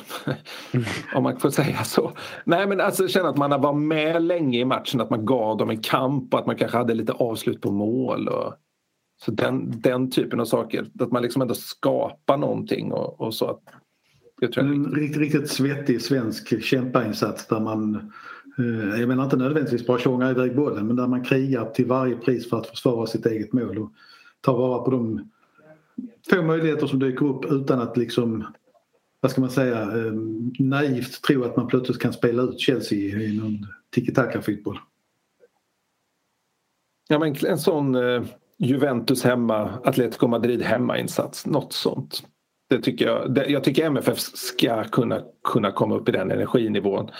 Om man får säga så. Nej men alltså känna att man var med länge i matchen, att man gav dem en kamp och att man kanske hade lite avslut på mål. Och, så den, den typen av saker. Att man liksom ändå skapar någonting och, och så. Tror jag en riktigt, riktigt svettig svensk kämpainsats där man Eh, jag menar inte nödvändigtvis bara tjonga iväg bollen men där man krigar till varje pris för att försvara sitt eget mål och ta vara på de få möjligheter som dyker upp utan att liksom vad ska man säga eh, naivt tro att man plötsligt kan spela ut Chelsea i någon tiki-taka fotboll. Ja, men en sån eh, Juventus hemma, Atletico Madrid hemma-insats. Något sånt. Det tycker jag, det, jag tycker MFF ska kunna, kunna komma upp i den energinivån.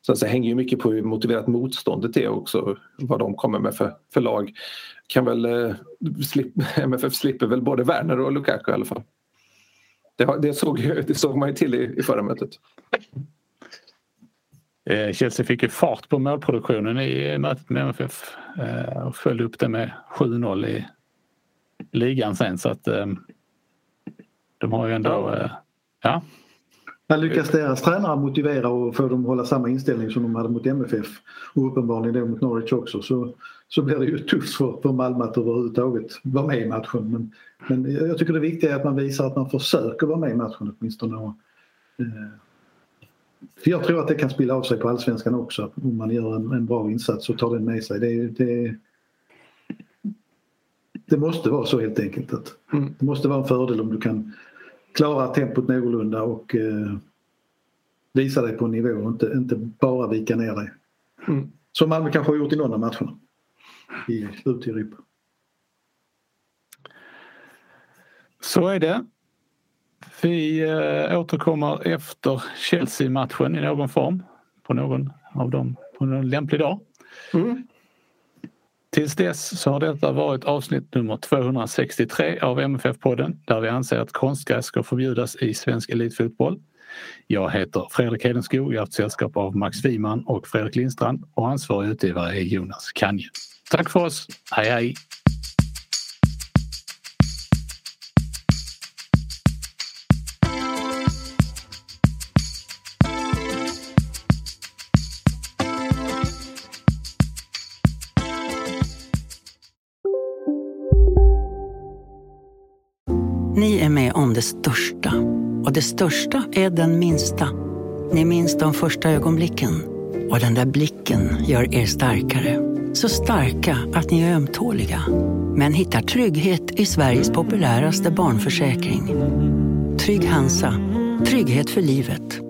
Så det hänger ju mycket på hur motiverat motståndet är också. Vad de kommer med för, för lag. Kan väl, eh, slip, MFF slipper väl både Werner och Lukaku i alla fall. Det, det, såg, det såg man ju till i, i förra mötet. Eh, Chelsea fick ju fart på målproduktionen i mötet med MFF eh, och följde upp det med 7-0 i ligan sen så att eh, de har ju ändå... Ja. Men lyckas deras tränare motivera och få dem att hålla samma inställning som de hade mot MFF och uppenbarligen då mot Norwich också så, så blir det ju tufft för, för Malmö att överhuvudtaget vara med i matchen. Men, men jag tycker det viktiga är att man visar att man försöker vara med i matchen åtminstone. Och, eh, jag tror att det kan spilla av sig på allsvenskan också om man gör en, en bra insats och tar den med sig. Det, det, det måste vara så helt enkelt. Att mm. Det måste vara en fördel om du kan klara tempot någorlunda och eh, visa dig på en nivå och inte, inte bara vika ner dig. Mm. Som Malmö kanske har gjort i någon av matcherna i, ut i Europa. Så är det. Vi äh, återkommer efter Chelsea-matchen i någon form. På någon av dem på någon lämplig dag. Mm. Tills dess så har detta varit avsnitt nummer 263 av MFF-podden där vi anser att konstgräs ska förbjudas i svensk elitfotboll. Jag heter Fredrik Hedenskog, jag har haft sällskap av Max Wiman och Fredrik Lindstrand och ansvarig utgivare är Jonas Kanje. Tack för oss, hej hej! Största. Och det största är den minsta. Ni minns de första ögonblicken. Och den där blicken gör er starkare. Så starka att ni är ömtåliga. Men hittar trygghet i Sveriges populäraste barnförsäkring. Trygg Hansa. Trygghet för livet.